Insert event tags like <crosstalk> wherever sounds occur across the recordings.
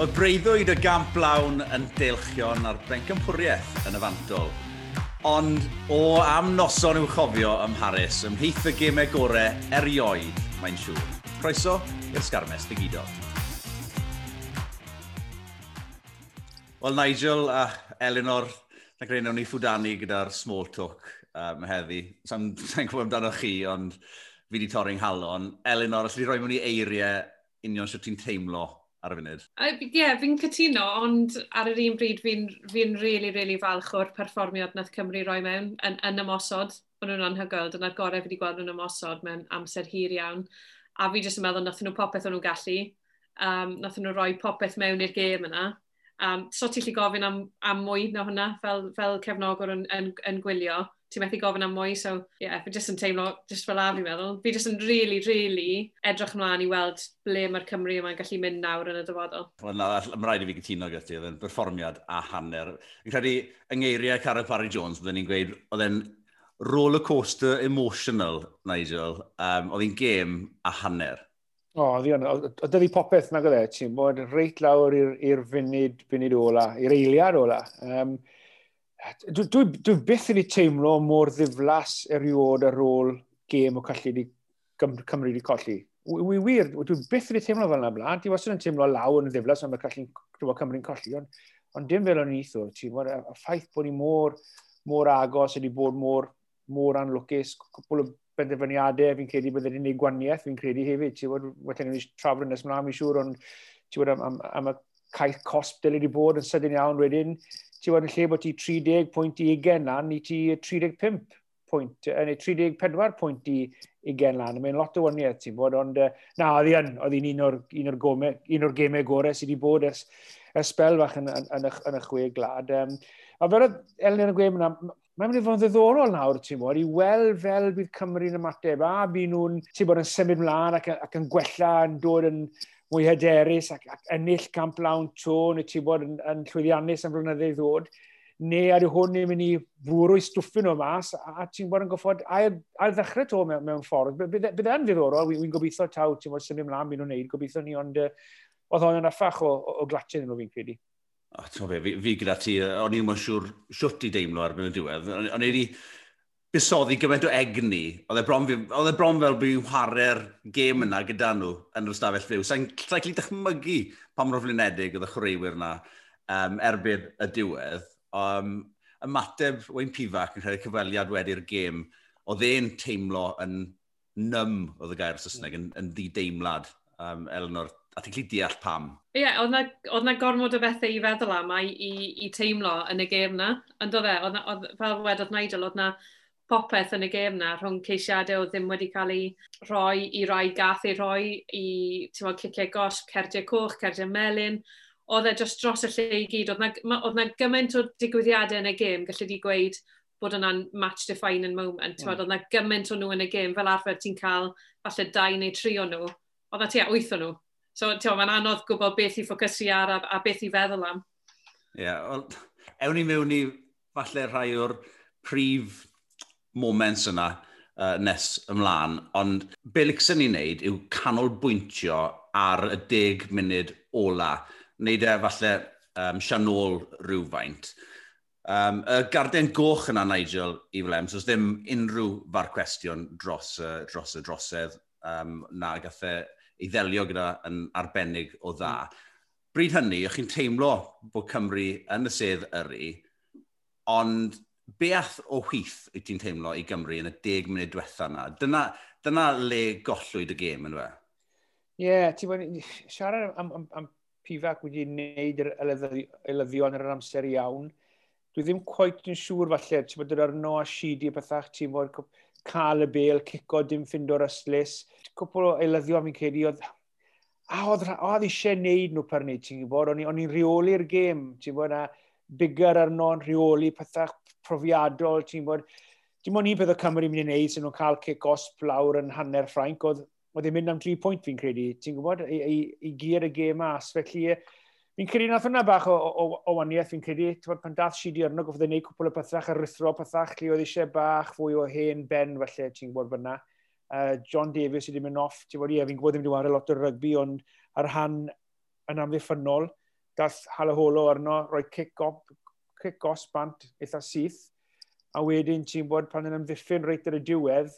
Oedd breuddwyd y gamp lawn yn deilchion ar bencampwriaeth yn y fantol. Ond o am noson i'w chofio ym Mharis, ymhlith y gemau gorau erioed, mae'n siŵr. Croeso i'r Sgarmes Digidol. Wel, Nigel a Eleanor, na greu ni ffwdani gyda'r small talk um, heddi. Sa'n sa gwybod amdano chi, ond fi wedi torri'n halon. Eleanor, os allai roi mewn i eiriau union sy'n ti'n teimlo ar y funud. Ie, yeah, fi'n cytuno, ond ar yr un bryd fi'n fi really, really falch o'r perfformiad nath Cymru roi mewn yn, yn ymosod. Ond nhw'n anhygoel, dyna'r gorau fi wedi gweld nhw'n ymosod mewn amser hir iawn. A fi jyst yn meddwl nath nhw popeth o'n nhw'n gallu. Um, nath nhw roi popeth mewn i'r gêm yna. Um, so ti'n lli gofyn am, am mwy na hwnna fel, fel cefnogwr yn, yn, yn gwylio ti'n methu gofyn am mwy, so ie, yeah, fi jyst yn teimlo, jyst fel a fi'n meddwl, fi jyst yn really, really edrych ymlaen i weld ble mae'r Cymru yma'n gallu mynd nawr yn y dyfodol. Wel, na, mae'n rhaid i fi gytuno gyda ti, oedd e'n berfformiad a hanner. Fi'n credu yngheiriau Carol Parry Jones, byddwn ni'n gweud, oedd e'n roller coaster emotional, Nigel, um, oedd hi'n gêm a hanner. O, oh, ddion, oedd ydi popeth na gyda, e, ti'n bod reit lawr i'r funud, funud ola, i'r eiliad ola. Um, dwi, dwi, dwi byth wedi teimlo mor ddiflas eriod ar ôl gêm o colli di, Cymru wedi colli. Wy wir, dwi byth wedi teimlo fel yna blaen. Dwi wastad yn teimlo law yn ddiflas am y colli, Cymru'n colli, ond, ond dim fel o'n eitho. Y ffaith bod ni mor, mor agos, wedi bod mor, mor anlwcus, cwpl o benderfyniadau, fi'n credu byddai wedi'n gwneud gwaniaeth, fi'n credu hefyd. Ti'n bod, wedyn ni'n trafod yn ysmlaen, mi'n siŵr, ond ti'n bod am, am, am y caeth cosp dyle wedi bod yn sydyn iawn wedyn, ti wedi lle bod ti 30 pwynt i 20 lan, ni ti 35 pwynt, neu 34 pwynt i 20 lan. Mae'n lot o waniaeth ti'n bod, ond na, oedd hi'n oedd hi'n un o'r, un o'r, gome, un o'r gemau gorau sydd wedi bod ers, ers spel fach yn, yn, yn, y, yn y chwe glad. Um, a fel oedd Elin yn gweud yna, mae'n mynd i fod yn ddiddorol nawr, ti'n bod, i weld fel bydd Cymru'n ymateb, a bydd nhw'n, ti'n bod, yn symud mlaen ac, ac yn gwella, yn dod yn, mwy hyderus ac, ac ennill camp lawn to, neu ti bod yn, yn llwyddiannus am flynyddoedd ddod, neu ar y hwn ni'n mynd i fwrw i stwffyn o mas, a, a ti'n bod yn goffod ail, ail ddechrau to mewn, mewn ffordd. Bydde by, e, e yn ddiddorol, wy'n gobeithio taw, ti'n bod symud mlaen, mynd o'n neud, gobeithio ni, ond uh, oedd hon yn affach o, o, o glatio nhw fi'n credu. O, ti'n fi, fi gyda ti, o'n i'n mwyn siwr siwt i deimlo ar ben y diwedd. O'n i wedi busoddi gymaint o egni, oedd e bron, e bron fel bod chwarae'r gêm yna gyda nhw yn yr ystafell fyw. Sa'n so gallu dychmygu pa mor flynedig oedd y chwaraewyr yna um, erbyn y diwedd. Um, ymateb Wayne Pifac yn rhaid cyfweliad wedi'r gêm, oedd e'n teimlo yn nym oedd y gair Saesneg, yn, yn ddi-deimlad, um, Eleanor a ti'n gallu deall pam. Ie, yeah, oedd na na, gormod o bethau i feddwl am i, i, i teimlo yn y gêm na, ond oedd e, oedd fel wedodd Nigel, oedd na, popeth yn y gêm na rhwng ceisiadau o ddim wedi cael ei rhoi i rai gath ei rhoi i tywa, ciciau gosh, cerdiau coch, cerdiau melyn. Oedd e just dros y lle i gyd. Oedd na gymaint o digwyddiadau yn y gêm, gallu di gweud bod yna'n match defining moment. Mm. Oedd na gymaint o nhw yn y gêm, fel arfer ti'n cael falle dau neu tri o nhw. Oedd na tua wyth o nhw. So mae'n anodd gwybod beth i ffocysu ar a, a beth i feddwl am. Ie, yeah, ewn ni mewn i falle rhai o'r prif moments yna uh, nes ymlaen, ond be lycswn ni'n neud yw canolbwyntio ar y deg munud ola. Neud e falle um, sianol rhywfaint. Um, y garden goch yna, Nigel, i flem, so ddim unrhyw far cwestiwn dros, uh, dros y drosedd um, na gathau e ei ddelio gyda yn arbennig o dda. Bryd hynny, o'ch chi'n teimlo bod Cymru yn y sedd yri, ond beath o hwyth wyt ti'n teimlo i Gymru yn y deg munud diwetha yna? Dyna, dyna le gollwyd y gêm yn fe? Ie, yeah, ti'n bod, siarad am, am, am pifac wedi wneud yr elyddion ar yr amser iawn, dwi ddim coet yn siŵr falle, ti'n bod yr arno a sidi a bethach, ti'n bod cael y bel, cico, dim ffind o'r yslus. Cwpl o eilyddio fi'n credu, oedd, a oedd, oedd eisiau neud nhw per ni, ti'n gwybod, o'n i'n rheoli'r gêm, ti'n bod a bigger arno yn reoli pethach, profiadol, ti'n bod, dim ond un peth o Cymru mynd i wneud sy'n nhw'n cael cic osb lawr yn hanner Ffrainc, oedd oedd e'n mynd am 3 pwynt fi'n credu, ti'n gwybod, i, i, i gyr y gêm mas. Felly, e, fi'n credu nath hwnna bach o, o, o waniaeth fi'n credu, ti'n bod, pan dath si di arno, gofod e'n gwneud cwpl o pethach a rithro pethach, lle oedd eisiau bach fwy o hen ben, felly, ti'n gwybod fyna. Uh, John Davies wedi mynd off, ti'n gwybod, ie, fi'n gwybod ddim wedi wario lot o rygbi, ond ar han yn amddiffynol, dath Halaholo arno, roi kick-off cic gos bant eitha syth, a wedyn ti'n bod pan yn ymddiffyn reit ar y diwedd,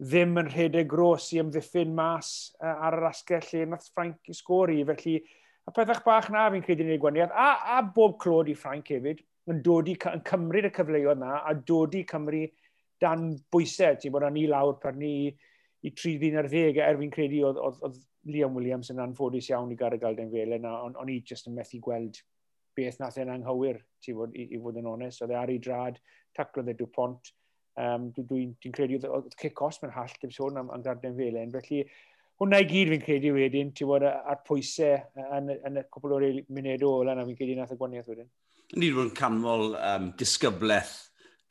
ddim yn rhedeg gros i ymddiffyn mas uh, ar yr asgell lle nath Frank i sgori. Felly, y pethach bach na fi'n credu yn ei gwaniad, a, a bob clod i Frank hefyd, yn, dod i, yn cymryd y cyfleoedd na a dod i Cymru dan bwysau. Ti'n bod ni lawr pan ni i 3 ddyn ar ddeg er fi'n credu oedd, oedd, oedd Liam Williams yn anffodus iawn i gael y galden fel yna, ond o'n i jyst yn methu gweld beth nath e'n anghywir, ti fod, i, i fod yn onest. Oedd e ar ei drad, taclodd e Dupont. Um, Dwi'n dwi, dwi credu oedd Cicos mewn hall, dim sôn am, am Garden Felen. Felly, hwnna i gyd fi'n credu wedyn, ti fod ar pwysau yn, yn y cwpl o'r munud o lan, a fi'n credu nath y gwaniaeth wedyn. Ni wedi bod yn canmol um, disgyblaeth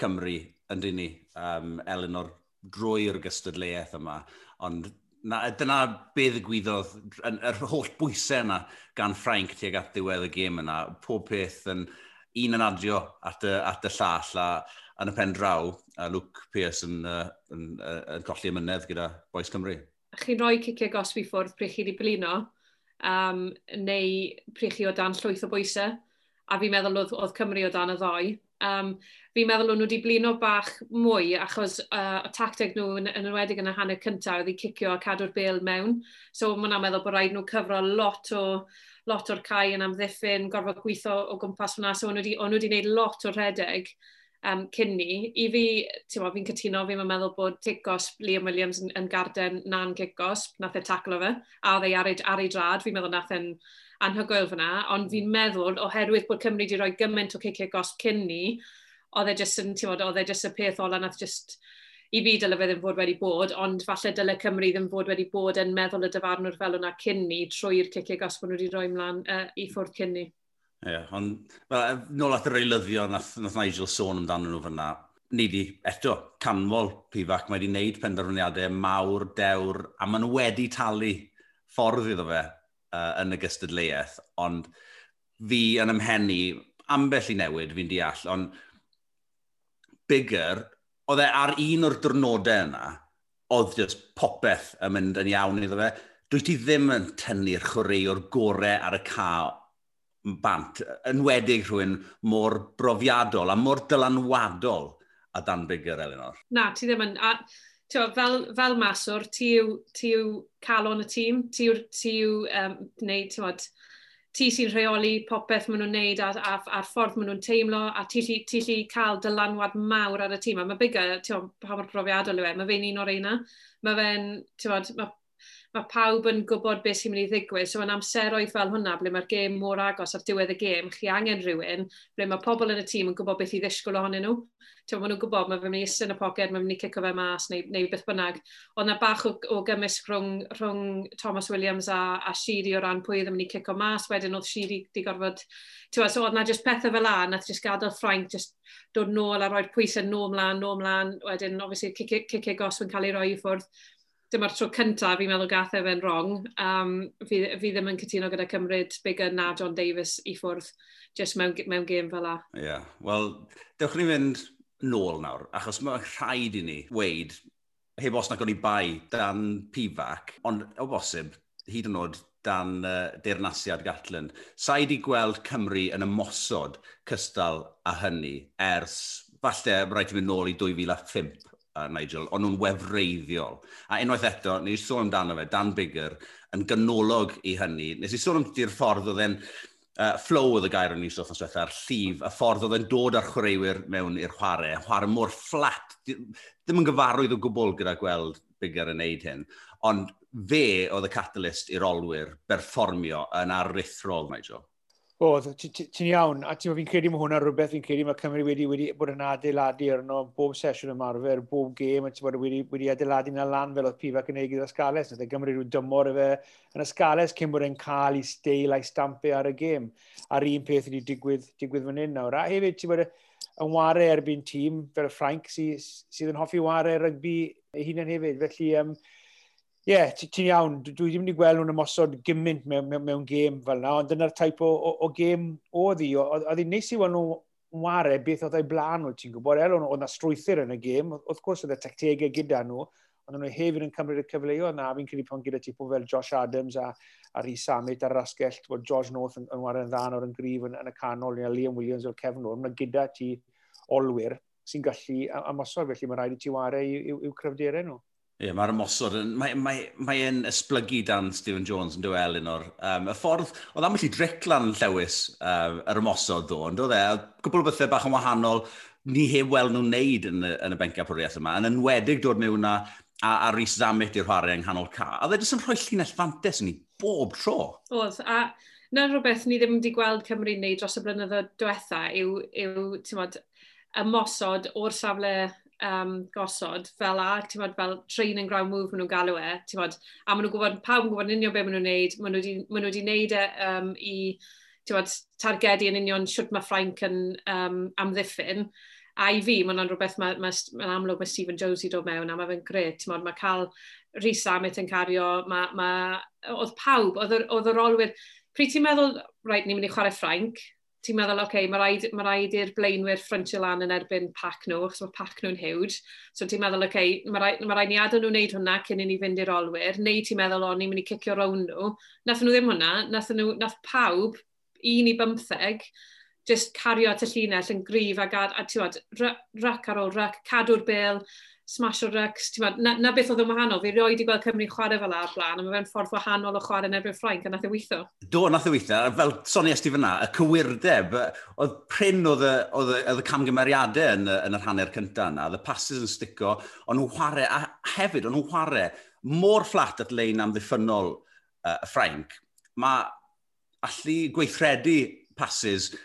Cymru yn dyn ni, um, Elinor, drwy'r gystadleuaeth yma, ond na, dyna beth y gwyddodd, yr holl bwysau yna gan Ffrainc tuag at ddiwedd y gêm yna, pob peth yn un yn adio at y, at y llall a yn y pen draw, a Luke Pearce yn, uh, yn, uh, yn colli ymynedd gyda Boes Cymru. Chi'n rhoi cicio gosbi ffwrdd pryd chi wedi blino, um, neu pryd chi o dan llwyth o bwysau, a fi'n meddwl oedd, oedd Cymru o dan y ddoi. Um, fi'n meddwl o'n nhw wedi blino bach mwy achos uh, y tacteg nhw yn, yn enwedig yn y hanner cyntaf oedd i cicio a cadw'r bel mewn. So mae hwnna'n meddwl bod rhaid nhw cyfro lot o lot o'r cae yn amddiffyn, gorfod gweithio o gwmpas hwnna. So o'n nhw wedi gwneud lot o rhedeg um, cyn ni. I fi, ti'n fi'n cytuno, fi'n meddwl bod kick-gosp Liam Williams yn, yn garden na'n kick-gosp, nath e taclo fe, a oedd e ei ar, ar ei drad, fi'n meddwl nath e'n anhygoel fyna, ond fi'n meddwl, oherwydd bod Cymru wedi rhoi gymaint o kick-gosp cyn ni, oedd e jyst yn, ti'n bod, oedd e jyst y peth ola nath jyst i fi dyle fe ddim fod wedi bod, ond falle dyle Cymru ddim fod wedi bod yn meddwl y dyfarnwr fel yna cyn ni trwy'r ciciau gos bod nhw wedi rhoi mlaen uh, i ffwrdd cyn ni. Ie, ond well, e, nôl at yr eilyddio nath, nath Nigel sôn amdano nhw fyna, ni di, eto, canmol pifac, mae wedi wneud penderfyniadau mawr, dewr, a maen nhw wedi talu ffordd iddo fe uh, yn y gystadleuaeth, ond fi yn ymhenni, ambell i newid fi'n deall, ond bigger, oedd e ar un o'r diwrnodau yna, oedd just popeth yn mynd yn iawn iddo fe. Dwi ti ddim yn tynnu'r chwaraewr gorau ar y cael bant, yn wedig rhywun mor brofiadol a mor dylanwadol a Dan Bigger, Elinor. Na, ti ddim yn... A, tiwa, fel, fel maswr, ti yw, ti yw calon y tîm, ti yw, ti yw um, neud, tiwod, ti sy'n rheoli popeth maen nhw'n neud a'r, a, ar ffordd maen nhw'n teimlo a ti lli cael dylanwad mawr ar y tîm. A mae Bigger, tiwod, pa mor profiadol yw e, mae fe'n un o'r eina. Mae fe'n, tiwod, mae mae pawb yn gwybod beth sy'n mynd i ddigwydd, so yn amseroedd fel hwnna, ble mae'r gêm mor agos ar diwedd y gêm, chi angen rhywun, ble mae pobl yn y tîm yn gwybod beth i ddisgwyl ohonyn nhw. Tewa, maen nhw'n gwybod, mae fe'n mynd i ysyn y poced, mae'n mynd i cico fe mas, neu, neu beth bynnag. Ond yna bach o, o gymysg rhwng, rhwng Thomas Williams a, a Shiri o ran pwy ddim yn mynd i cico mas, wedyn oedd Shiri di gorfod... Tewa, so oedd na jyst pethau fel la, nath jyst gadael Frank jyst dod nôl a roi'r pwysau nôl mlaen, nôl mlaen, wedyn, obviously, cicig os yn cael ei roi i ffwrdd dyma'r tro cyntaf fi'n meddwl gath e fe'n wrong. Um, fi, fi ddim yn cytuno gyda cymryd Bigger na John Davis i ffwrdd just mewn, mewn gêm fel la. Ie, yeah. wel, dewch ni fynd nôl nawr, achos mae rhaid i ni weid, heb os na gwn i bai, dan pifac, ond o bosib, hyd yn oed dan uh, deyrnasiad Gatland. Sa'i di gweld Cymru yn ymosod cystal a hynny ers, falle, rhaid i fynd nôl i 2005 uh, Nigel, ond nhw'n wefreiddiol. A unwaith eto, nes i sôn amdano fe, Dan Bigger, yn ganolog i hynny. Nes i sôn amdano'r ffordd oedd e'n uh, flow oedd y gair o'n i stwff yn swetha'r llif, y ffordd oedd e'n dod â'r chwaraewyr mewn i'r chwarae, chwarae mor fflat, ddim yn gyfarwydd o gwbl gyda gweld Bigger yn neud hyn, ond fe oedd y catalyst i'r olwyr berfformio yn aruthrol, Nigel. Oedd, ti'n iawn, a ti'n fi'n credu mae hwnna rhywbeth, fi'n credu mae Cymru wedi, wedi bod yn adeiladu arno bob sesiwn ymarfer, bob gêm, a ti'n bod wedi, wedi adeiladu na lan fel oedd Pifac yn ei gyda Sgales, nath e Gymru rhyw dymor efe yn y Sgales cyn bod e'n cael ei steil a'i stampu ar y gêm, a'r un peth wedi digwydd, digwydd fan hyn nawr. A hefyd, ti'n bod e yn ware erbyn tîm fel y Ffrainc sydd sy, yn hoffi ware rygbi hunan hefyd, felly um, ie, yeah, ti'n iawn, dwi ddim wedi gweld nhw'n ymosod gymaint mewn, mewn, mewn gêm fel yna, ond dyna'r taip o, o, o gêm oedd hi. Oedd hi'n neis i weld nhw ware beth oedd ei blaen nhw, ti'n gwybod, el oedd yna strwythyr yn y gêm, wrth gwrs oedd y tactegau gyda nhw, ond nhw hefyd yn cymryd y cyfleoedd na, fi'n credu pan gyda ti pobl fel Josh Adams a, a Rhys Samit a'r rasgell, bod George North yn, yn wario yn ddan o'r yn grif yn, yn, y canol, neu Liam Williams o'r cefnwr, mae gyda ti olwyr sy'n gallu ymosod, felly mae rhaid i ti ware i'w cryfderau nhw. Ie, yeah, mae'r ymosod yn... Mae, mae, mae e'n esblygu dan Stephen Jones yn dweud Elinor. Um, y ffordd... Oedd ambell i driclan llewis uh, yr ymosod ddo, ond e? oedd e, gwbl o bethau bach yn wahanol ni heb weld nhw'n neud yn y, yn y bencia pwriaeth yma, yn enwedig dod mewn a, a, a Rhys Zamit i'r chwarae yng nghanol ca. A dde jyst yn rhoi llinell fantes ni bob tro. Oedd, a na rhywbeth ni ddim wedi gweld Cymru'n neud dros y blynyddoedd diwetha yw, yw ti'n modd, ymosod o'r safle um, gosod fel a, ti'n bod, fel training ground move maen nhw'n galw e, ti'n bod, a maen nhw'n gwybod, pawb yn gwybod yn union beth maen nhw'n neud, maen nhw wedi neud e um, i, ti'n bod, targedu yn union siwt mae Frank yn um, amddiffyn, a i fi, maen hwnna'n rhywbeth mae'n ma, ma, ma amlwg mae Stephen Jones i dod mewn, a mae fe'n gret, ti'n bod, mae cael Rhys Amit yn cario, mae, ma, oedd pawb, oedd yr olwyr, pryd ti'n meddwl, rhaid, ni'n mynd i chwarae Frank, ti'n meddwl, oce, okay, mae rhaid ma raid i'r blaenwyr ffrontio lan yn erbyn pac nhw, achos mae pac nhw'n hiwd. So ti'n meddwl, oce, okay, mae rhaid ma raid ni adael nhw wneud hwnna cyn i ni fynd i'r olwyr, neu ti'n meddwl, o, ni'n mynd i cicio rown nhw. Nath nhw ddim hwnna, nath, nhw, nath pawb, un i bymtheg, just cario at y llinell yn gryf a, gad, a ti'n rac ar ôl rac, cadw'r bil, smash o rugs, na, na beth oedd yn wahanol, fi roi i gweld Cymru chwarae fel ar blaen, a mae fe'n ffordd wahanol o chwarae yn erbyn Ffrainc, a nath e weithio. Do, nath e weithio, fel soni i fyna, y cywirdeb, oedd pryn oedd y, oedd y, oedd y camgymeriadau yn, yn yr hanner cyntaf yna, oedd y passes yn stico, ond nhw'n chwarae, a hefyd, ond nhw'n chwarae mor fflat at lein am ddiffynol uh, y Ffrainc, mae allu gweithredu passes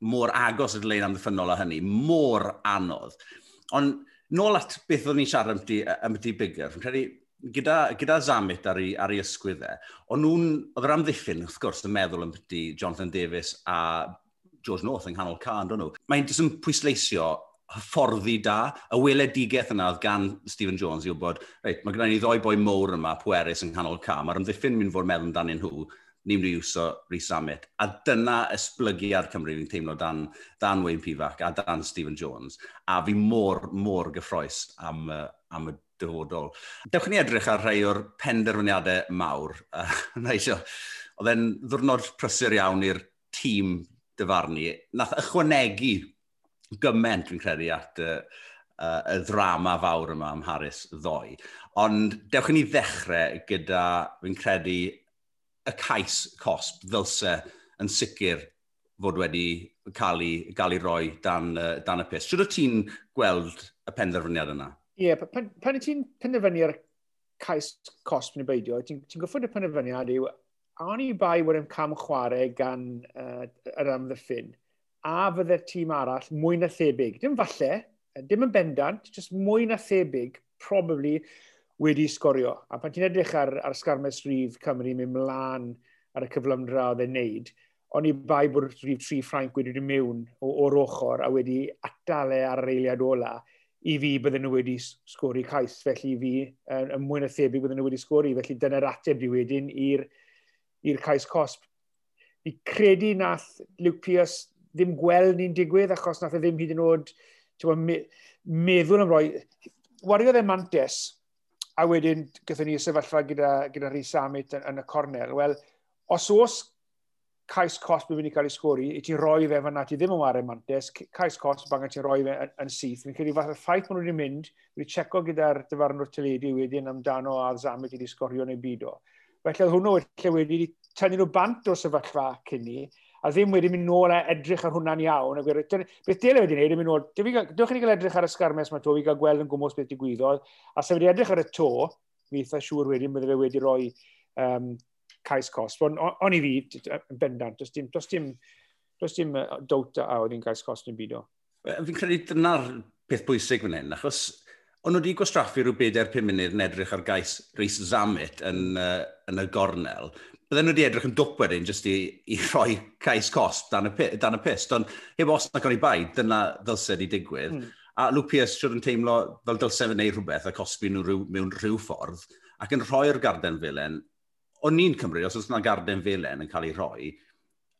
mor agos at lein am ddiffynol o hynny, mor anodd. Ond nôl at beth oeddwn ni'n siarad amty, amty bigger, fi'n credu gyda, gyda Zamit ar ei, ar ei ysgwydd e, ond nhw'n, oedd yr amddiffyn, wrth gwrs, yn meddwl amty Jonathan Davis a George North yng nghanol can, don nhw. Mae'n jyst yn pwysleisio hyfforddi da, y weledigaeth yna oedd gan Stephen Jones i wybod, reit, mae gennym ni ddoi boi mowr yma, pwerus yng nghanol cam, mae'r ymddiffyn mynd fod meddwl amdanyn nhw, ni'n mynd i wso Rhys Amit. A dyna esblygiad Cymru fi'n teimlo dan, dan Wayne Pifac a dan Stephen Jones. A fi mor, mor gyffroes am, uh, am y dyfodol. Dewch ni edrych ar rhai o'r penderfyniadau mawr. <laughs> Oedd e'n ddwrnod prysur iawn i'r tîm dyfarnu. Nath ychwanegu gyment, dwi'n credu, at y, uh, y ddrama fawr yma am Harris ddoi. Ond dewch i ni ddechrau gyda, fi'n credu, y cais cosp ddylse yn sicr fod wedi cael ei, cael ei roi dan, uh, dan y pus. Siwr o ti'n gweld y penderfyniad yna? Ie, yeah, pan, pan y ti'n penderfynu ar cais cosb neu beidio, ti'n ti goffod y penderfyniad yw, a i bai wedi'n cam chwarae gan uh, yr amddiffyn, a fydde'r tîm arall mwy na thebyg. Dim falle, dim yn bendant, just mwy na thebyg, probably, wedi sgorio. A pan ti'n edrych ar, ar Sgarmes Rhyf Cymru mynd mlaen ar y cyflymdra oedd e'n neud, o'n i bai bod Rhyf Tri Ffrainc wedi dod mewn o'r ochr a wedi atale ar yr eiliad ola i fi bydden nhw wedi sgori cais, felly i fi yn uh, mwy na thebyg bydden nhw wedi sgori, felly dyna'r ateb di wedyn i'r cais cosp. Fi credu nath Luke Pierce ddim gweld ni'n digwydd achos nath e ddim hyd yn oed meddwl am roi... Wariodd e mantes a wedyn gyda ni sefyllfa gyda, gyda Rhys Amit yn, yn, y cornel. Wel, os oes cais cost bydd wedi cael ei sgori, i ti roi fe fanna, ti ddim yn wario mantes, cais cost bang ti roi fe yn, yn syth. Fi'n credu fath y ffaith maen nhw wedi mynd, wedi checo gyda'r dyfarnwr teledu wedyn amdano a Zamit wedi sgorio neu byd o. Felly hwnnw wedi wedi tynnu nhw bant o sefyllfa cyn ni, a ddim wedi mynd nôl a edrych ar hwnna'n iawn. A gwer, beth dyle wedi gwneud, mynd nôl, dewch ni gael edrych ar y sgarmes yma to, fi gael gweld yn gwmwys beth digwyddodd, a sef wedi edrych ar y to, mi eitha siŵr wedyn, bydde fe wedi rhoi um, cais cost. Ond on, on i fi, yn bendant, does dim, does dim, does dim dowt a oedd hi'n cais cost yn byd o. Fi'n credu dyna'r peth bwysig fan hyn, achos Ond nhw wedi gwastraffu rhyw 4-5 munud yn edrych ar gais Rhys Zamit yn, uh, yn y gornel. Bydden nhw wedi edrych yn dwp wedyn jyst i, i <laughs> rhoi cais cost dan y, dan y pist. Ond heb os na gan i bai, dyna ddylse di digwydd. Mm. A Luke Pierce siwr yn teimlo fel dylse fe wneud rhywbeth a cosbi nhw rhyw, mewn rhyw ffordd ac yn rhoi'r garden felen. O'n ni'n Cymru, os oes yna garden felen yn cael ei rhoi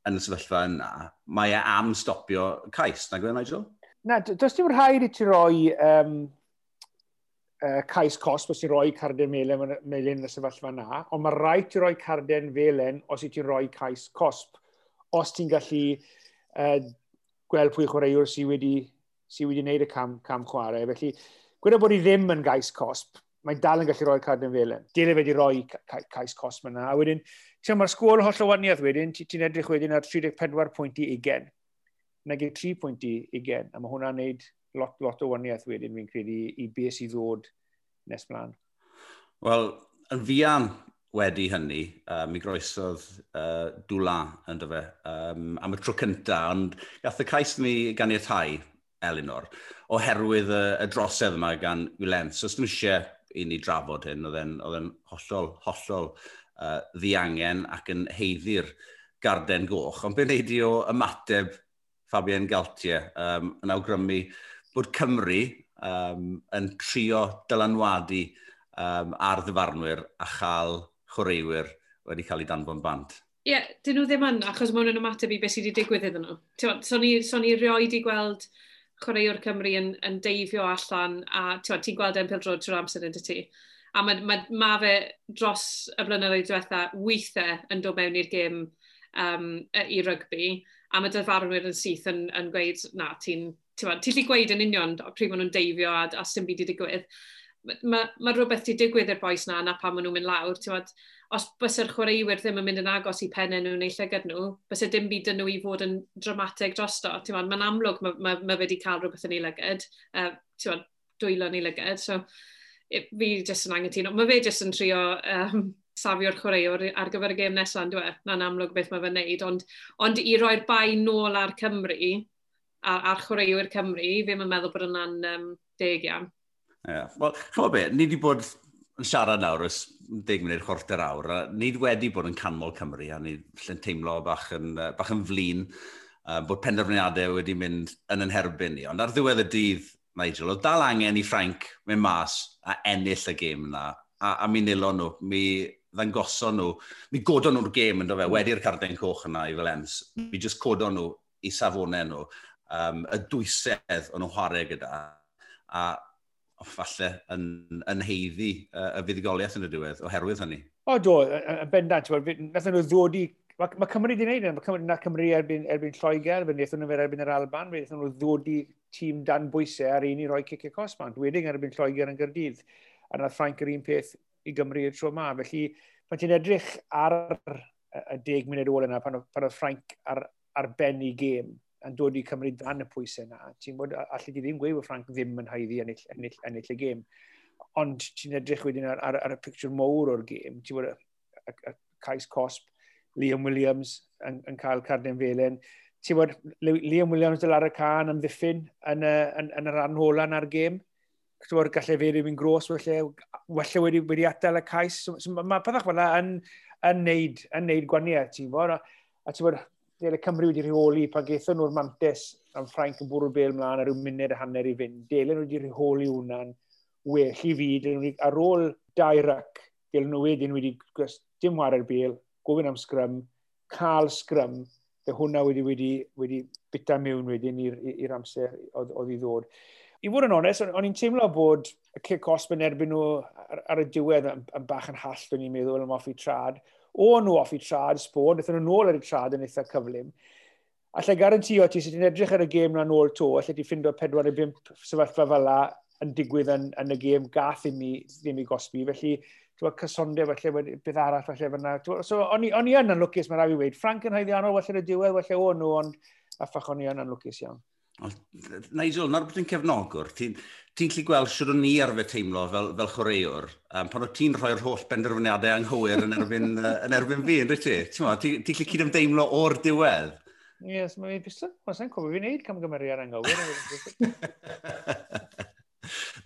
yn y sefyllfa yna, mae e am stopio cais, na gwein Nigel? Na, does dim rhaid i ti roi um, uh, cais cost os ti'n rhoi carden melen, melen yn y sefyllfa na, ond mae rhaid ti roi carden felen os ti'n rhoi cais cosp, os ti'n gallu uh, gweld pwy chwaraewr sydd wedi, sy wedi wneud y cam, cam chwarae. Felly, gweda bod i ddim yn gais cosp, mae'n dal yn gallu rhoi carden felen. Dyle wedi rhoi cais cosp yna. A wedyn, ti'n mae'r sgôl holl o waniaeth wedyn, ti'n edrych wedyn ar 34 pwynt i 20 nag 3 pwynt i 20, a mae hwnna'n neud lot, lot o waniaeth wedyn fi'n credu i i beth sydd ddod nes mlaen. Wel, yn fian wedi hynny, uh, mi groesodd uh, dwla yn dyfa um, am y tro cynta, ond gath y cais mi gan i'r tai, Elinor, oherwydd y, y drosedd yma gan Gwilent. So, os ddim eisiau i ni drafod hyn, oedd e'n hollol, hollol uh, ddiangen ac yn heiddi'r garden goch. Ond be'n neud i o ymateb Fabian Galtier um, yn awgrymu bod Cymru um, yn trio dylanwadu um, ar ddyfarnwyr a chael chwaraewyr wedi cael ei danfon bant. Ie, yeah, dyn nhw ddim yn, achos maen nhw'n ymateb i beth sydd wedi digwydd iddyn nhw. So ni, so ni rioed i gweld chwaraewr Cymru yn, yn deifio allan a ti'n gweld e'n pildrod trwy'r amser yn ti. A mae ma, ma fe dros y blynyddoedd diwetha weithiau yn dod mewn i'r gêm um, i rygbi a mae dyfarnwyr yn syth yn, yn gweud na, ti'n ti'n ti gweud yn union pryd maen nhw'n deifio a, a sy'n byd i digwydd. Mae ma, ma rhywbeth wedi digwydd i'r boes na na pan maen nhw'n mynd lawr. Bod, os bys yr chwaraewyr ddim yn mynd yn agos i pennau nhw neu llygad nhw, bys y dim byd yn nhw i fod yn dramatig drosto. Mae'n ma amlwg mae ma, ma wedi cael rhywbeth yn ei lygad, uh, bod, dwylo yn ei lygad. So, fi jyst yn angytuno. Mae fe jyst yn trio um, safio'r chwaraewr ar gyfer y gêm nesaf, dwi'n e? Na'n amlwg beth mae fe'n neud, ond, ond i roi'r bai nôl ar Cymru, a'r, ar chwaraewyr Cymru, ddim yn meddwl bod yna'n um, deg iawn. Yeah. Wel, chymod be, ni wedi bod yn siarad nawr ys 10 munud chwarter awr, a ni wedi bod yn canmol Cymru, a ni lle'n teimlo bach yn, bach yn flin uh, bod penderfyniadau wedi mynd yn yn herbyn ni. Ond ar ddiwedd y dydd, Nigel, oedd dal angen i Frank mynd mas a ennill y gêm yna, a, a mi nilo nhw, mi ddangoson nhw, mi godon nhw'r gêm yn do fe, mm. wedi'r carden coch yna i Felens, mi jyst codon nhw i safonau nhw, um, y dwysedd o'n nhw'n chwarae gyda, a falle yn, yn heiddi uh, y fuddigoliaeth yn y diwedd oherwydd hynny. O do, yn bendant, nath nhw ddod i... Mae ma Cymru wedi gwneud yna, mae Cymru, na Cymru erbyn, erbyn Lloegr, fe wnaethon nhw fe erbyn yr Alban, fe wnaethon nhw ddod i tîm dan bwysau ar un i roi cicio cosmant, wedyn erbyn Lloegr yn Gyrdydd, a nath Frank yr un peth i Gymru i'r tro yma. Felly, pan ti'n edrych ar y deg munud ôl yna, pan, pan oedd Frank ar, ar ben i gêm, yn dod i cymryd dan y pwysau yna. Ti'n bod, allu di ddim gweud bod Frank ddim yn haiddi ennill, ennill, ennill y gêm. Ond ti'n edrych wedyn ar, ar, ar, y picture mowr o'r gêm. Ti'n bod, y, y, cais cosp, Liam Williams yn, yn cael carden felen. Ti'n bod, Liam Williams dyl ar y can am ddiffyn yn, y, yn, yn, y rhan holan ar gêm. Bod, gallai fe ddim yn gros, welle, welle wedi, wedi adael y cais. So, so, mae ma, pethach fel yna yn, yn, neud, yn neud gwaniau, ti'n bod. A, A ti'n bod, ddele Cymru wedi rheoli pan geithon nhw'r mantis am Ffrainc yn bwrw bel mlaen ar yw munud y hanner i fynd. Dele nhw wedi rheoli hwnna'n well i fi. Wedi, ar ôl dau ryc, dele nhw wedyn wedi dim wario'r bel, gofyn am sgrym, cael sgrym, fe hwnna wedi, wedi, wedi bita mewn wedyn i'r amser oedd i ddod. I fod yn onest, o'n i'n teimlo bod y cic osb yn erbyn nhw ar, ar y diwedd yn, yn bach yn hall, o'n i'n meddwl, yn moffi trad o'n nhw off i trad sbon, wnaethon nhw nôl ar y trad yn eitha cyflym. Alla garantio ti sydd wedi'n edrych ar y gêm na nôl to, alla ti ffindo 4 neu 5 sefyllfa fel la yn digwydd yn, yn y gêm gath i mi ddim i gosbi. Felly, dwi'n cysondeb falle, bydd arall falle fyna. So, o'n i yn anlwcus, mae'n rhaid i weid. Frank yn haeddiannol, falle y diwedd, falle o'n nhw, ond a ffach o'n i yn anlwcus iawn. Nigel, nawr bod ti'n cefnogwr, ti'n ti gallu gweld sydd o'n ni arfer teimlo fel, fel chwaraewr, um, pan o ti'n rhoi'r holl benderfyniadau anghywir yn erbyn, <laughs> uh, yn erbyn fi, yn rhaid ti? Ti'n ti gallu cydymdeimlo o'r diwedd? Ie, yes, mae'n bistol. Mae'n sa'n cofio fi'n neud camgymeriad anghywir. <laughs>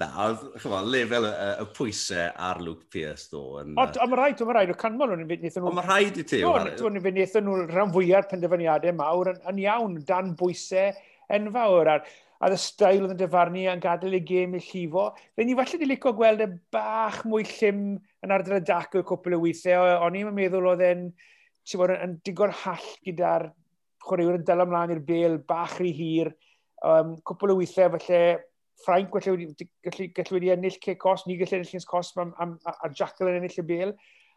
Na, chyfo, lefel y, y pwysau ar Luke Pierce, ddo. Yn, o, o, mae rhaid, o, mae rhaid, o canmol o'n fynd nhw... O, mae rhaid i ti. O, o'n fynd nhw rhan fwyaf penderfyniadau mawr yn, yn iawn, dan bwysau, enfawr. Ar, a y stael oedd yn dyfarnu a'n gadael ei gêm i llifo. Fe ni falle di licio gweld y bach mwy llym yn ardal y dac o'r cwpl o weithiau. O'n i'n meddwl oedd e'n bod, yn digon hall gyda'r chwaraewyr yn dal ymlaen i'r bel bach rhy hir. Um, cwpl o weithiau falle Frank gallu wedi, gallu, gallu wedi ennill cic cos, ni gallu ennill cos am, am, a Jackal yn ennill y bel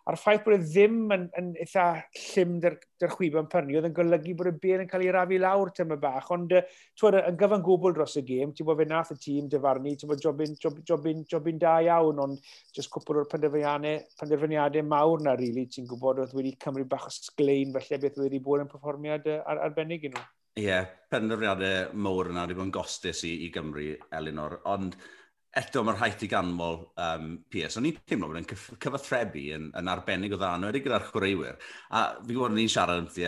a'r ffaith bod e ddim yn, yn eitha llym dy'r, dyr chwib yn pyrnu, oedd yn golygu bod y bel yn cael ei rafu lawr tym y bach, ond twyd, yn gyfan gwbl dros y gêm, ti'n bod fe nath y tîm dyfarnu, ti'n bod jobyn, job, jobyn, jobyn da iawn, ond jyst cwpl o'r penderfyniadau, penderfyniadau mawr na, really, ti'n gwybod oedd wedi Cymru bach o sglein, felly beth wedi bod yn perfformiad ar, arbennig i nhw. Ie, yeah, penderfyniadau mawr yna wedi bod yn gostus i, i Gymru, Elinor, ond eto mae'r rhaid i ganmol um, PS. O'n i'n teimlo bod yn cyfathrebu yn, yn arbennig o ddan, wedi gyda'r chwaraewyr. A fi gwybod ni'n siarad am ti,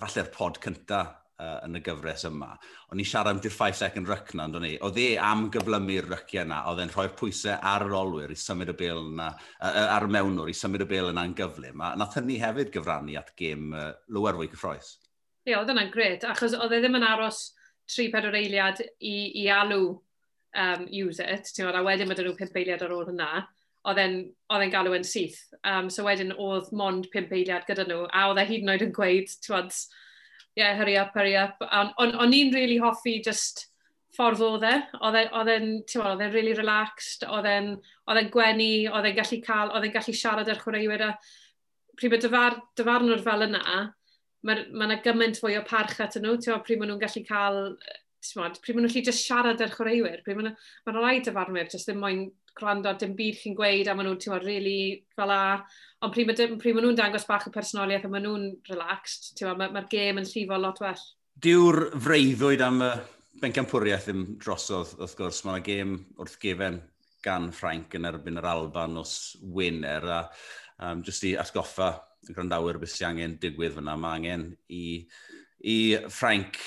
falle'r pod cynta uh, yn y gyfres yma, o'n i'n siarad am ti'r 5 second ryc na, o'n i. Oedd e am gyflymu'r ryciau yna, oedd e'n rhoi'r pwysau ar yr olwyr i symud y bel yna, uh, ar y mewnwr i symud y bel yna'n gyflym. A nath hynny hefyd gyfrannu at gêm uh, lwer fwy cyffroes. Ie, yeah, oedd yna'n gret, achos oedd e ddim yn aros 3-4 eiliad i, i alw um, use it, ti'n gwybod, a wedyn mae dyn nhw pimp eiliad ar ôl hynna, oedd e'n galw yn syth. Um, so wedyn oedd mond pimp eiliad gyda nhw, a oedd e hyd yn oed yn gweud, ti'n gwybod, yeah, hurry up, hurry up. O'n on, on i'n really hoffi just ffordd e. oedd e. Oedd e'n, ti'n oedd e'n really relaxed, oedd e'n gwenu, oedd e'n gallu cael, oedd e'n gallu siarad â'r chwaraewyr a pryd mae dyfar, dyfarnwr fel yna, mae yna ma gymaint fwy o parch at nhw, ti'n pryd maen nhw'n gallu cael Mod, pryd maen nhw'n lli just siarad â'r chwaraewyr, pryd maen nhw'n rhai dyfarnwyr jyst ddim moyn gwrando dim byd chi'n gweud a maen nhw'n teimlo really fel a, ond pryd, pryd maen nhw'n dangos bach o personoliaeth a maen nhw'n relaxed, mae'r ma, ma gêm yn llifo lot well. Diw'r freuddwyd am y bencampwriaeth ddim drosodd, wrth gwrs, mae gêm wrth gefen gan Ffrainc yn erbyn yr Alban os wyner, a um, jyst i atgoffa y grandawyr beth sy'n angen digwydd fyna, mae angen i, i Ffrainc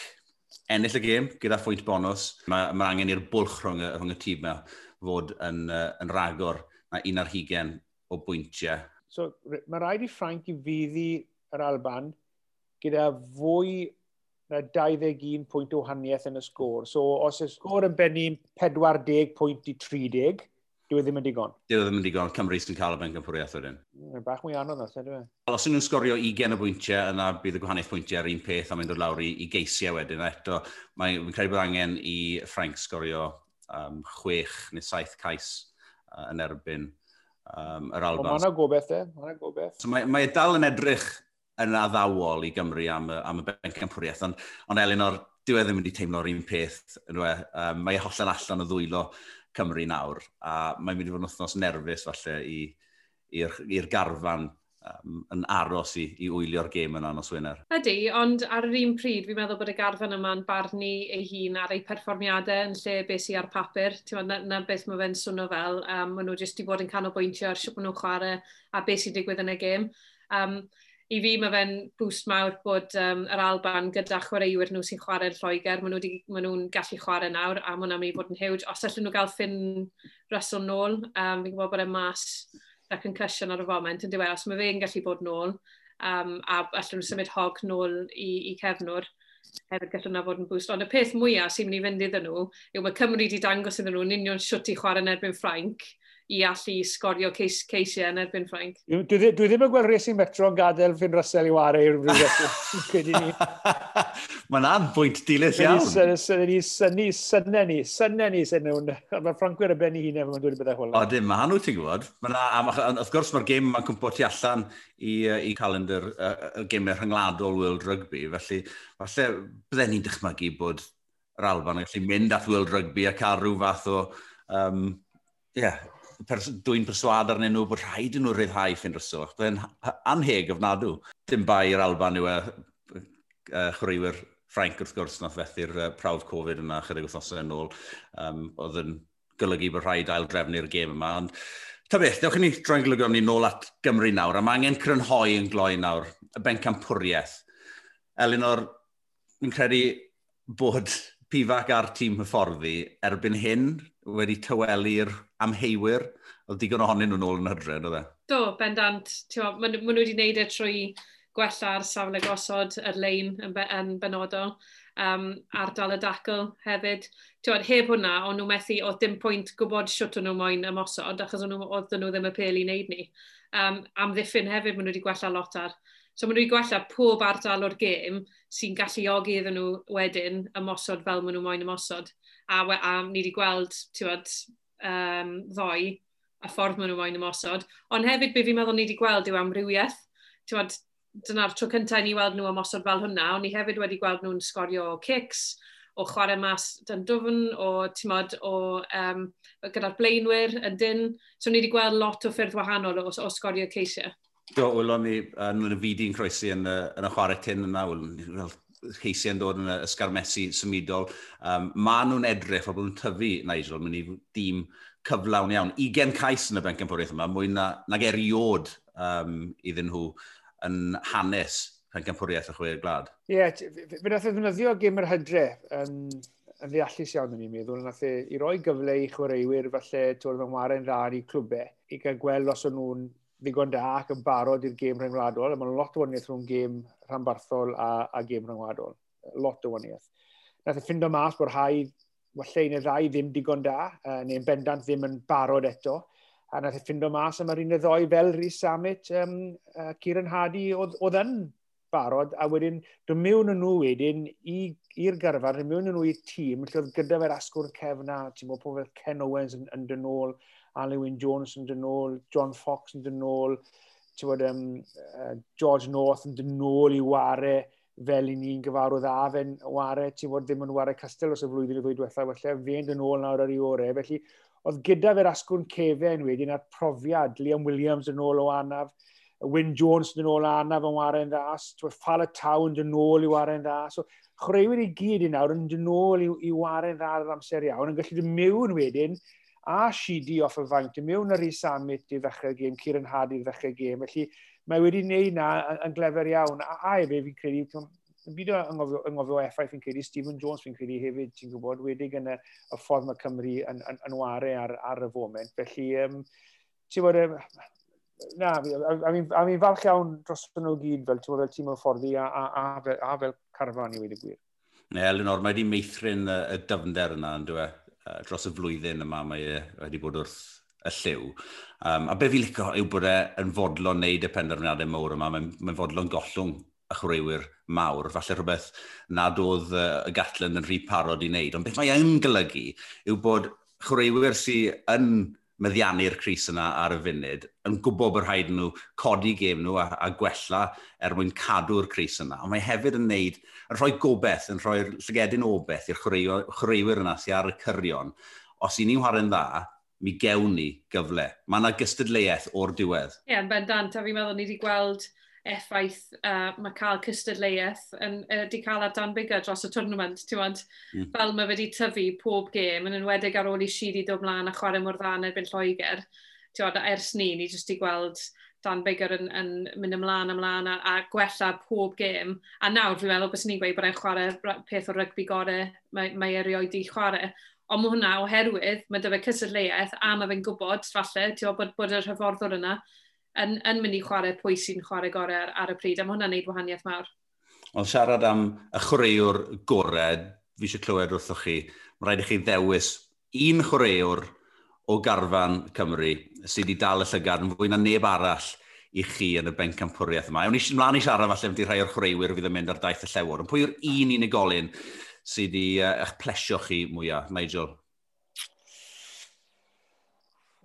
ennill y gêm gyda phwynt bonus. Mae, mae angen i'r bwlch rhwng y, rhwng y tîm yma fod yn, uh, yn ragor na un ar hugen o bwyntiau. So, mae rhaid i Frank i fyddi yr Alban gyda fwy na 21 pwynt o haniaeth yn y sgôr. So, os y sgôr yn bennu 40 pwynt i 30, Dwi e ddim yn digon. Dwi e ddim yn digon. Cymru sy'n cael y ben gymphwriaeth wedyn. Bach mwy anodd e, e? os ydw e. Os nhw'n sgorio 20 o bwyntiau, yna bydd y gwahaniaeth pwyntiau ar un peth a mynd o'r lawr i, i geisiau wedyn. Eto, mae'n credu bod angen i Frank sgorio um, chwech neu saith cais uh, yn erbyn um, yr Albans. Mae yna gobeith e, mae yna gobeith. So, mae, mae dal yn edrych yn addawol i Gymru am, am y ben campwriaeth, ond, ond Elinor, dyw e ddim wedi teimlo'r un peth. Um, mae e hollan allan o ddwylo Cymru nawr. A mae'n mynd i fod yn wythnos nerfus falle i'r garfan um, yn aros i, i wylio'r gêm yna nos Wener. Ydy, ond ar yr un pryd, fi'n meddwl bod y garfan yma'n barnu ei hun ar ei perfformiadau yn lle beth sy'n ar papur. Tewn, na, na beth mae fe'n swnio fel. Um, maen nhw jyst wedi bod yn canolbwyntio ar siwp maen nhw'n chwarae a beth sy'n digwydd yn y gêm. Um, i fi mae fe'n boost mawr bod um, yr Alban gyda chwaraewyr nhw sy'n chwarae'r Lloegr, maen nhw'n nhw gallu chwarae nawr a maen nhw'n mynd i fod yn hywd. Os allan nhw gael ffyn Russell nôl, um, fi'n gwybod bod e'n mas da concussion ar y foment, yn diwedd, os mae fe'n gallu bod nôl, um, a allan nhw symud hog nôl i, i cefnwr, hefyd gallwn na fod yn boost. Ond y peth mwyaf sy'n mynd i fynd iddyn nhw yw mae Cymru wedi dangos iddyn nhw yn union siwt i chwarae yn erbyn Ffrainc, i allu sgorio ceis, ceisiau yn erbyn Ffrainc. Dwi, dwi, dwi ddim yn gweld Racing Metro yn gadael Finn Russell i wario i'r rhywbeth. <laughs> <laughs> Mae na'n bwynt dilys iawn. Sy'n ni syni, syne ni, syne ni sy'n nhw'n. Mae Ffrancwyr y benni hunain mae'n dweud bydda hwyl. O, dim, mae hwnnw ti'n gwybod. Wrth gwrs mae'r gêm mae'n cwmpo ti allan i, i calendar y uh, gemau rhyngladol World Rugby. Felly, falle bydden ni'n dychmygu bod yr Alban yn gallu mynd at World Rugby a cael rhyw fath o um, yeah, pers dwi'n perswad arnyn nhw bod rhaid i nhw rhyddhau ffyn ryso. Byddai'n anheg ofnadw. Dim bai i'r Alban yw e, uh, chwaraewyr Ffrainc wrth gwrs nath fethu'r uh, prawf Covid yna chydig wythnosau yn ôl. Um, oedd yn golygu bod rhaid ail drefnu'r gêm yma. Ond Ta beth, dewch i ni droi'n golygon ni nôl at Gymru nawr, a mae angen crynhoi yn gloi nawr, y bencampwriaeth. Elinor, fi'n credu bod pifac a'r tîm hyfforddi erbyn hyn wedi tywelu'r amheiwyr, oedd digon ohonyn nhw'n ôl yn hydred, oedd e? Do, bendant. Maen nhw wedi gwneud e trwy gwella'r safle gosod, yr lein yn, be, yn benodol, um, ardal y dacl hefyd. Tywed, heb hwnna, o'n nhw methu, o dim pwynt gwybod siwt o'n nhw moyn ymosod, achos o'n nhw, oedd nhw ddim y pel i wneud ni. Um, am ddiffyn hefyd, maen nhw wedi gwella lot ar. So maen nhw wedi gwella pob ardal o'r gêm sy'n galluogi iddyn nhw wedyn ymosod fel maen nhw moyn ymosod. A, a ni wedi gweld, tywed, um, ddoi a ffordd maen nhw moyn ymosod. Ond hefyd be fi'n meddwl ni wedi gweld yw amrywiaeth. Tywad, dyna'r tro cyntaf ni weld nhw ymosod fel hwnna, ond ni hefyd wedi gweld nhw'n sgorio kicks, o chwarae mas dan dwfn, o, mod, o um, gyda'r blaenwyr, yn dyn. So ni wedi gweld lot o ffyrdd wahanol o, o sgorio ceisiau. Do, wylon ni yn y fidi'n croesi yn y, yn y chwarae tyn yna, wylon ni, yn dod yn y ysgarmesu symudol. Um, Mae nhw'n edrych o bod nhw'n tyfu, Nigel, mynd i dîm cyflawn iawn. 20 cais yn y bencampwriaeth yma, mwy na, nag eriod um, iddyn nhw yn hanes pencampwriaeth y chwer glad. Ie, yeah, fe nath e ddefnyddio gym yr hydre yn, yn ddeallus iawn yn i'n meddwl. Nath e i roi gyfle i chwaraewyr falle tŵr fy ngwarae'n dda i clwbau i gael gweld os o'n nhw'n ddigon da ac yn barod i'r gêm rhyngwladol, mae'n lot o waniaeth rhwng gêm rhanbarthol a, a gêm rhyngwladol. Lot o waniaeth. Nath y ffindo mas bod rhai, wallai neu ddau ddim digon da, uh, neu'n bendant ddim yn barod eto. A nath y ffindo mas am yr un y ddoi fel Rhys Samit, um, uh, Ciren Hardy, oedd yn barod, a wedyn dwi'n mewn yn nhw wedyn i'r gyrfa, dwi'n mewn yn nhw i'r tîm, lle oedd gyda fe'r asgwr cefna, ti'n bod pobl Ken Owens yn, yn dynol, Alwyn Jones yn dyn ôl, John Fox yn dyn ôl, bod, um, uh, George North yn dyn ôl i ware fel i ni'n gyfarwydd a fe'n ware, ti'n bod ddim yn ware castel os y flwyddyn y ddwy diwethaf, felly fe'n dyn ôl nawr ar ei orau. Felly, oedd gyda fe'r asgwrn cefen wedyn a'r profiad, Liam Williams yn ôl o anaf, Wyn Jones yn ôl anaf yn waren ddas, Fala Town yn ôl i waren ddas. So, chwaraewyr i gyd i nawr yn dyn ôl i, i waren ddas yr amser iawn, yn gallu dy mewn wedyn a Shidi off y faint yn mewn yr e-summit i ddechrau gêm, cyr yn had i ddechrau gêm. Felly mae wedi gwneud na yn, glefer iawn. A, a efo fi'n credu, yn byd yngofio, yngofio effaith fi'n credu, Stephen Jones fi'n credu hefyd, ti'n gwybod, wedi yn y, y ffordd mae Cymru yn, yn, yn ware ar, ar y foment. Felly, um, ti'n bod, na, a mi'n falch iawn dros nhw gyd fel, ti'n bod, fel tîm o fforddi a, a, a, a, fel, a fel carfan i wedi gwir. Ne, Elinor, mae wedi meithrin y, y dyfnder yna, yn dweud? uh, dros y flwyddyn yma mae e wedi bod wrth y lliw. Um, a be fi licio yw bod e yn fodlon wneud y penderfyniadau mawr yma, mae'n mae fodlon gollwng y chwaraewyr mawr, falle rhywbeth nad oedd uh, y gatlen yn rhy parod i wneud. Ond beth mae e'n golygu yw bod chwaraewyr sy'n yn meddiannu'r Cris yna ar y funud, yn gwybod bod rhaid nhw codi gêm nhw a, a gwella er mwyn cadw'r Cris yna. Ond mae hefyd yn neud, yn rhoi gobeith, yn rhoi'r llygedyn obeth i'r chwaraewyr yna sy'n ar y cyrion. Os i ni'n chwarae'n dda, mi gewn ni gyfle. Mae yna gystadleuaeth o'r diwedd. Ie, yeah, yn bendant, a fi'n meddwl ni wedi gweld effaith uh, mae cael cystadleuaeth yn, uh, di cael ar dan bigger dros y tournament, ti'n wad? Mm. Fel mae wedi tyfu pob gêm, yn enwedig ar ôl i si di dod mlaen a chwarae mor dda yn erbyn Lloegr. Ti'n wad, ers ni, ni jyst i gweld dan bigger yn, yn mynd ymlaen ymlaen a, a gwella pob gêm. A nawr fi'n meddwl bys ni'n gweud bod e'n chwarae peth o rygbi gorau mae, mae erioed i chwarae. Ond mae hwnna oherwydd, mae dy fe cysadleuaeth a mae fe'n gwybod, falle, ti'n bod, bod yr hyfforddwr yna yn, yn mynd i chwarae pwy sy'n chwarae gorau ar, ar y pryd, a mae hwnna'n neud wahaniaeth mawr. Ond siarad am y chwaraewr gorau, fi eisiau clywed wrthoch chi, mae rhaid i chi ddewis un chwaraewr o garfan Cymru sydd wedi dal y llygad yn fwy na neb arall i chi yn y bencampwriaeth yma. Ewn i mlaen i siarad falle wedi rhai o'r chwaraewyr fydd yn mynd ar daith y llewr. Ond pwy yw'r un unigolyn sydd wedi uh, eich plesio chi mwyaf, Nigel?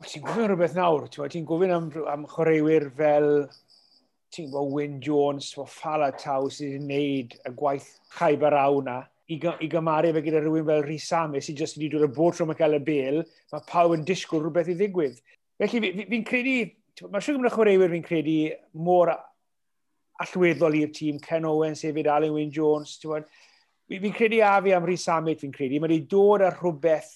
ti'n gofyn rhywbeth nawr, ti'n gofyn am, am chwaraewyr fel ti'n gwybod Wyn Jones, fel Falatau sydd wedi gwneud y gwaith chaibar aw na, i, i gymaru fe gyda rhywun fel Rhys Samus sydd jyst wedi dod y bod rhwng Michael y bel, mae pawb yn disgwyl rhywbeth i ddigwydd. Felly fi'n fi, fi credu, mae siwr gymryd chwaraewyr fi'n credu mor allweddol i'r tîm, Ken Owens hefyd, Alan Wyn Jones, ti'n Fi'n fi credu a fi am Rhys Samus fi'n credu, mae wedi dod â rhywbeth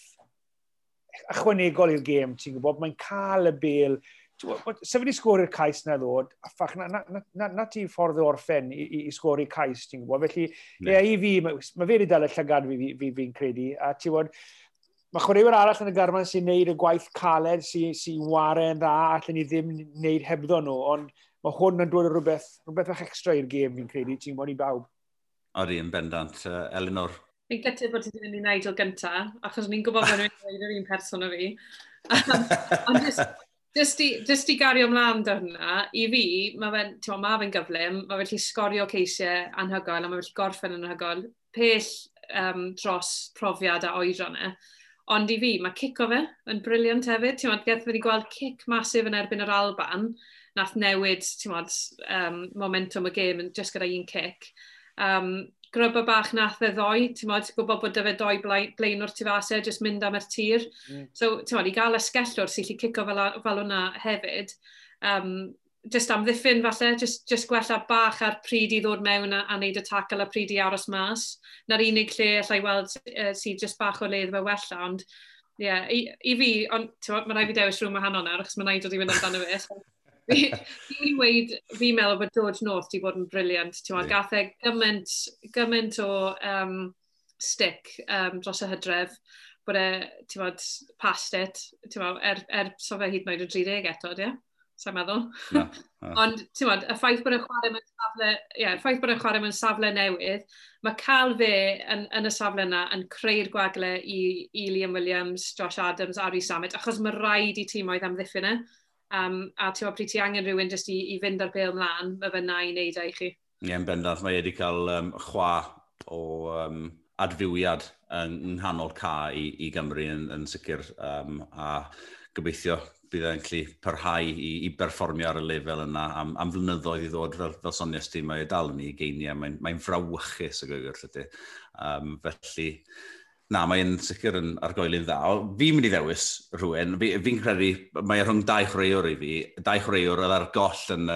ychwanegol i'r gêm, ti'n gwybod, mae'n cael y bel. Sef wedi sgorio'r cais na ddod, a ffach, na, na, na, na, na ti ffordd o orffen i, i, i sgorio'r cais, ti'n gwybod. Felly, yeah. ie, i fi, mae mae fe wedi dal y llygad fi, fi, fi, fi'n credu, a ti'n gwybod, mae chwaraewyr arall yn y garman sy'n neud y gwaith caled sy'n sy waren dda allan ni ddim neud hebddo nhw, ond mae hwn yn dod o rhywbeth, rhywbeth fach extra i'r gêm fi'n credu, ti'n gwybod, i bawb. Odi, yn bendant. Uh, Elinor? Fi'n cytu bod ti'n mynd i wneud o gynta, achos ni'n gwybod bod nhw'n gwneud yr un person o fi. Ond jyst i, just i gario ymlaen dy hwnna, i fi, mae fe'n ma, fe gyflym, mae fe'n lli sgorio ceisiau anhygoel, a mae fe'n lli gorffen yn anhygoel, pell um, dros profiad a oedron e. Ond i fi, mae cico fe yn briliant hefyd. Ti'n modd, gethon ni gweld cic masif yn erbyn yr Alban, nath newid, ti'n modd, um, momentum y gêm yn just gyda un cic. Um, gryba bach nath e ddoi, ti'n modd, gwybod bod dyfe doi blaen, o'r tifasau, e, jyst mynd am yr tir. Mm. So, ti'n modd, i gael ysgellwr sy'n lli cico fel, fel hwnna hefyd, um, just am ddiffyn falle, just, just gwella bach ar pryd i ddod mewn a, a wneud y tacl a pryd i aros mas. Na'r unig lle allai weld uh, sy'n just bach o ledd fe wella, ond ie, yeah, i, i fi, ond mae rhaid fi dewis rhwng wahanol nawr, achos mae'n rhaid dod i fynd amdano fe. So, Fi'n dweud, fi'n meddwl bod George North wedi bod yn briliant. Yeah. Gath e gymaint, gymaint o um, stick um, dros y hydref, bod e, ti'n bod, past it, ti'n bod, er, er so fe hyd yn oed yn 30 eto, ie? Yeah? Sa'n meddwl. Na, na. <laughs> Ond, ti'n bod, y ffaith bod e'n chwarae mewn safle, ie, yeah, y ffaith bod e'n chwarae mewn safle newydd, mae cael fe yn, yn y safle yna yn creu'r gwagle i, i Liam Williams, Josh Adams a Rhys Samet, achos mae rhaid i tîm oedd am ddiffyn e. Um, a ti'n meddwl, pryd ti angen rhywun jyst i, i fynd ar bel mlaen, mae fe na e i wneud e chi. Ie, yn bendant, mae wedi cael um, chwa o um, adfywiad yng nghanol ca i, i Gymru yn, yn sicr. Um, a gobeithio bydd e'n gallu parhau i, i berfformio ar y lefel yna am, am flynyddoedd i ddod fel, fel sonias ti, mae e dal yn ei geiniau, mae'n mae, mae frawychus y gwir tydi. Um, felly, na, mae'n sicr yn argoelyn dda. Fi'n mynd i ddewis rhywun. Fi'n fi credu, mae rhwng dau chreuwr i fi. Dau chreuwr oedd ar goll yn,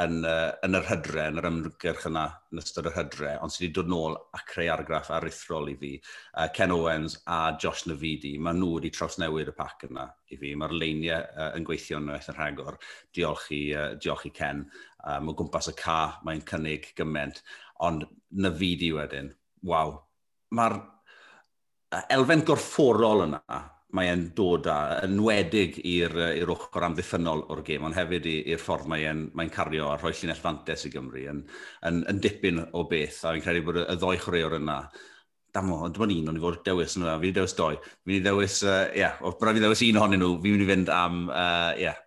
yn, yn yr hydre, yn yr ymgyrch yna, yn ystod yr hydre, ond sydd wedi dod nôl a creu argraff arithrol i fi. Uh, Ken Owens a Josh Navidi, mae nhw wedi trawsnewid y pac yna i fi. Mae'r leiniau uh, yn gweithio yn eitha rhagor. Diolch i, uh, diolch i Ken. Um, o gwmpas y ca, mae'n cynnig gymaint. Ond Navidi wedyn, waw. Mae'r elfen gorfforol yna mae e'n dod â, yn wedig i'r ochr amddiffynol o'r gêm, ond hefyd i'r ffordd mae'n mae cario a rhoi llinell fantes i Gymru yn, yn, yn dipyn o beth, a fi'n credu bod y ddoi chwaraewr yna damo, dyma un o'n i fod dewis yna, fi wedi dewis doi, fi wedi dewis, ie, uh, yeah, o braf i ddewis un ohonyn nhw, fi'n mynd i fynd am, ie, uh, yeah,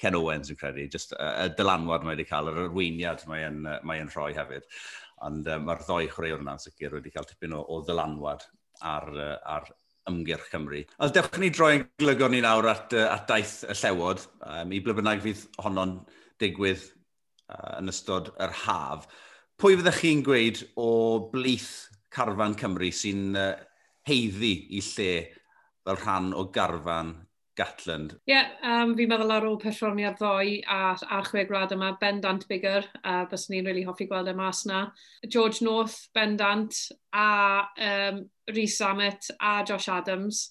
Ken Owens yn credu, just y uh, dylanwad mae wedi cael, yr arweiniad mae'n uh, mae rhoi hefyd, ond uh, mae'r ddoi chwaraewr yna'n sicr wedi cael tipyn o, o dylanwad ar, ar ymgyrch Cymru. Os dewch ni droi'n glygon ni nawr at, at daith y llewod, um, i ble bynnag fydd honno'n digwydd uh, yn ystod yr haf. Pwy fyddech chi'n gweud o blith carfan Cymru sy'n uh, heiddi i lle fel rhan o garfan Gatland. Ie, yeah, um, fi'n meddwl ar ôl perfformiad ddoe a, a chwe grad yma, bendant bigger, a uh, bys ni'n really hoffi gweld y mas na. George North, bendant, a um, Rhys Samet, a Josh Adams.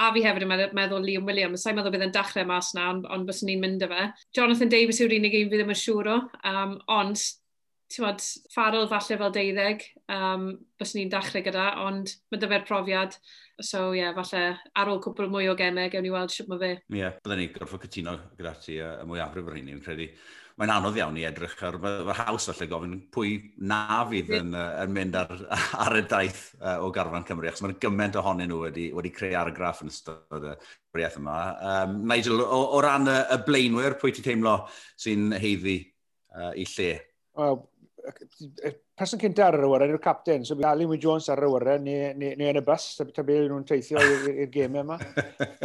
A fi hefyd yn meddwl Liam Williams. Sa'n meddwl bydd yn dechrau mas na, ond on bys ni'n mynd y fe. Jonathan Davis yw'r unig un fi ddim yn siŵr o. Um, ond ti'n bod, ffarl falle fel deuddeg, um, bys ni'n dachrau gyda, ond mae dyfer profiad. So, ie, yeah, falle ar ôl cwpl mwy o gemau, gewn ni weld sut mae fe. Ie, yeah, byddwn ni gorfod cytuno gyda ti y, y mwyafrif o'r hynny, yn credu. Mae'n anodd iawn i edrych ar, mae'r haws falle gofyn pwy na fydd yn, yn mynd ar, <laughs> ar y daith uh, o Garfan Cymru, achos mae'n gymaint ohonyn nhw wedi, wedi creu argraff yn ystod y bwriaeth yma. Um, Nigel, o, o ran y, y blaenwyr, pwy ti teimlo sy'n heiddi uh, i lle? Wel, person cynta ar yr awyren yw'r capten, so bydd Alan Wyn Jones ar yr awyren neu, neu, neu yn y bus, ta beth nhw'n teithio i'r gemau yma. <laughs>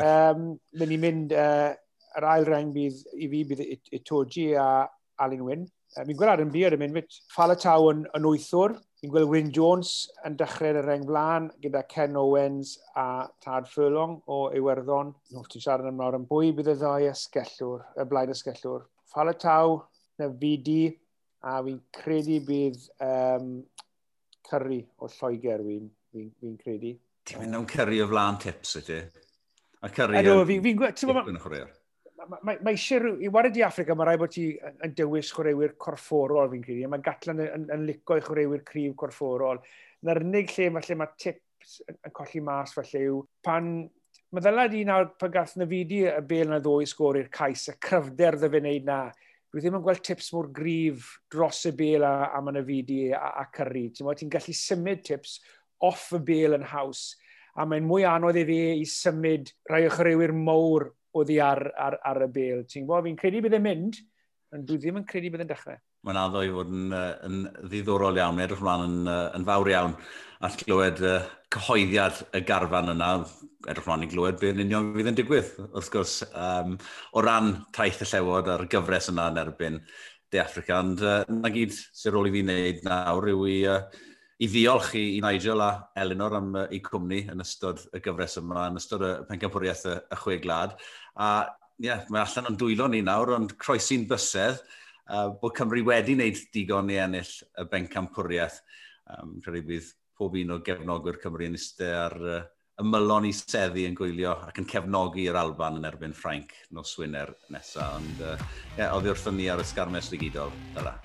Um, Fy ni'n mynd, uh, yr ail reng bydd i fi bydd Itoji a Alun Wyn. Uh, mi'n gweld Adam Beard yn mynd fyt. Falataw yn, yn wythwr. Mi'n gweld Wyn Jones yn dechrau yn reng flan gyda Ken Owens a Tad Furlong o Iwerddon. Nwch no, ti'n siarad am nawr yn bwy bydd y ddau ysgellwr, y blaen ysgellwr. Falataw, na fi a fi'n credu bydd um, Curry o Lloegr fi'n fi, fi credu. Ti'n mynd am Curry o flaen tips ydy? A Curry Ydw, fi'n fi, fi, fi, Mae eisiau rhyw... I wared i Africa, mae rai bod ti yn dewis chwaraewyr corfforol fi'n credu. Mae Gatlan yn, yn, yn licio i chwaraewyr cryf corfforol. Na'r unig lle mae, lle mae tips yn colli mas falle yw pan mae ddylad i nawr pan gath na fidi y bel na ddwy sgôr i'r cais, y cryfder ddyfyn neud na, dwi ddim yn gweld tips mor grif dros y bel a, a ma'n y fidi a, a cyrru. Ti'n ti'n gallu symud tips off y bel yn haws, a mae'n mwy anodd i fi i symud rai o chyrwyr mowr o ddi ar, ar, ar y bel. Ti'n gwybod, fi'n credu bydd e'n mynd, ond dwi ddim yn credu bydd e'n dechrau mae'n addo i fod yn, uh, yn ddiddorol iawn. Edrych ymlaen yn, uh, yn fawr iawn at glywed uh, cyhoeddiad y garfan yna. Edrych ymlaen i glywed beth yn union fydd yn digwydd. Wrth gwrs, um, o ran taith y llewod a'r gyfres yna yn erbyn De Africa. Ond uh, na gyd sy'n rôl i fi wneud nawr yw i, uh, i ddiolch i, i Nigel a Eleanor am uh, eu cwmni yn ystod y gyfres yma, yn ystod y pencampwriaeth y, y chwe glad. A ie, yeah, mae allan o'n dwylo ni nawr, ond croesi'n bysedd uh, bod Cymru wedi wneud digon i ennill y bencampwriaeth. Um, credu bydd pob un o gefnogwyr Cymru yn eistedd ar uh, ymylon i seddi yn gwylio ac yn cefnogi'r Alban yn erbyn Ffrainc nos Wyner nesaf. Ond uh, yeah, oedd wrthyn ni ar y sgarmes digidol. Dyla.